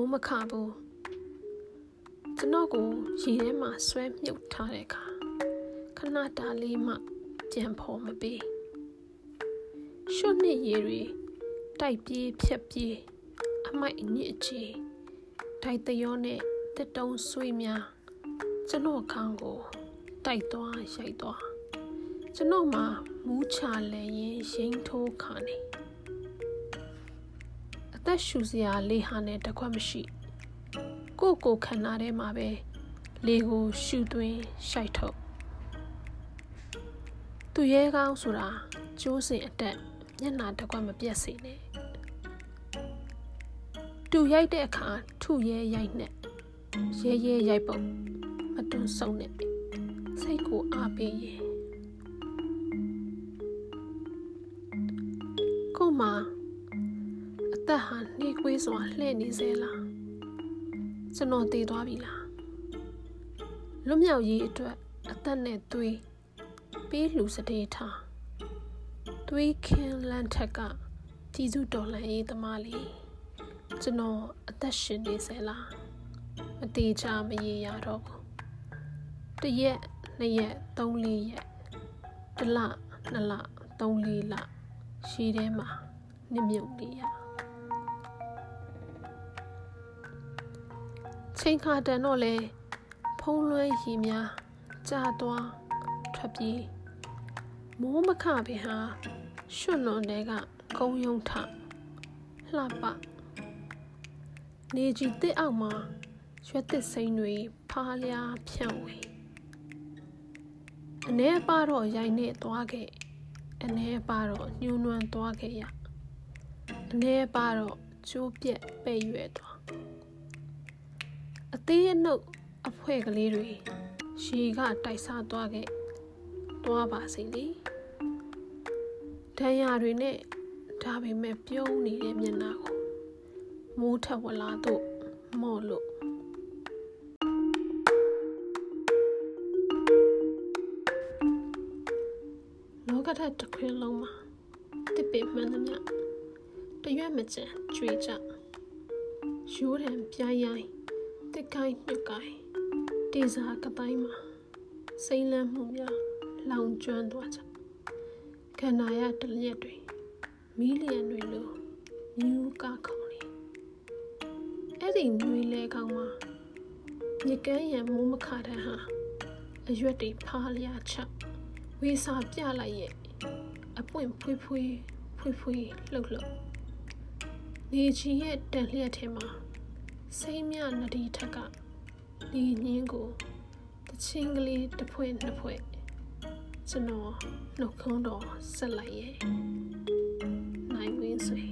မိုးမခဘူးကျွန်တော်ကိုရေထဲမှာဆွဲမြုပ်ထားတဲ့အခါခဏတားလေးမှကြံဖော်မပေးရှုပ်နှစ်ရေတွေတိုက်ပြေးဖြက်ပြေးအမိုက်အညစ်အကြေးတိုက်တရောနဲ့တက်တုံးဆွေးများကျွန်တော်ခေါင်းကိုတိုက်သွားရိုက်သွားကျွန်တော်မှာမူးချလဲရင်ရိမ့်ထိုးခါနေအ သက်ရှူစရာလေဟာနဲ့တကွက်မရှိ ကိုကိုခန္ဓာထဲမှာပဲလေကိုရှူသွင်းရှိုက်ထုတ်သူရဲကောင်းဆိုတာကျိုးစင်အတက်မျက်နာတကွက်မပြတ်စေနဲ့တူရိုက်တဲ့အခါထုရဲရိုက်နဲ့ရဲရဲရိုက်ပုံမတွန်းဆုံးနဲ့စိတ်ကိုအားပေးရင်ကိုမအ သက်ဟာနှေးကွေးစွာလှည့်နေစေလားကျွန်တော်တည်သွားပြီလားလွတ်မြောက်ရေးအတွက်အသက်နဲ့သွေးပေးလှူစတဲ့ထားသွေးခင်းလန့်ထက်ကကြီးစုတော်လှန်ရေးသမားလေးကျွန်တော်အသက်ရှင်နေစေလားမတေချာမရေရတော့ဘူးတရက်နှစ်ရက်သုံးလေးရက်တလနှစ်လသုံးလေးလရှိထဲမှာနစ်မြုပ်နေရ ချိန်ခါတန်တော့လေဖုံးလွှဲရီများကြာသွားထွက်ပြေးမိုးမခပင်ဟာရွှွလွန်တဲ့ကကုံယုံထလှပနေကြီးတစ်အောက်မှာရွက်တစ်စိမ့်တွေဖားလျားဖြန့်ဝေအနေပါတော့ရိုက်နေသွားခဲ့အနေပါတော့ညှိုးနွမ်းသွားခဲ့ရအနေပါတော့ကျိုးပြက်ပဲ့ရွယ်သွား အသေးအနှုတ်အဖွဲကလေးတွေရှည်ကတိုက်စားသွားခဲ့သွားပါစေလေဒဏ်ရာတွေနဲ့ဒါပေမဲ့ပြုံးနေတဲ့မျက်နှာကိုမိုးထက်ဝလာတော့မော့လို့လောကထက်တစ်ခွင်းလုံးမှာတစ်ပင်မှန်သမျှတရွက်မကျန်ကြွေကြရိုးတံပြိုင်ရိုင်း တစ်ကိုင်းနှစ်ကိုင်းတေစာကတိုင်းမှာစိမ့်လန်းမှုများလောင်ကျွမ်းသွားကြခန္ဓာရတလျက်တွေမီးလျံတွေလိုမြူးကခေါင်နေအဲ့ဒီနွေလဲကောင်းမှာမြကန်းရံမိုးမခတဲ့ဟာအရွက်တွေဖားလျာချဝေစာပြလိုက်ရဲ့အပွင့်ဖွေးဖွေးဖွေးဖွေးလှုပ်လှုပ်နေချီရဲ့တန်လျက်ထဲမှာ စိမ့်မြနဒီထက်ကဒီညင်းကိုတချင်းကလေးတစ်ဖွဲ့နှစ်ဖွဲ့ကျွန်တော်နှုတ်ခုံးတော်ဆက်လိုက်ရဲ့နိုင်ဝင်းဆွေ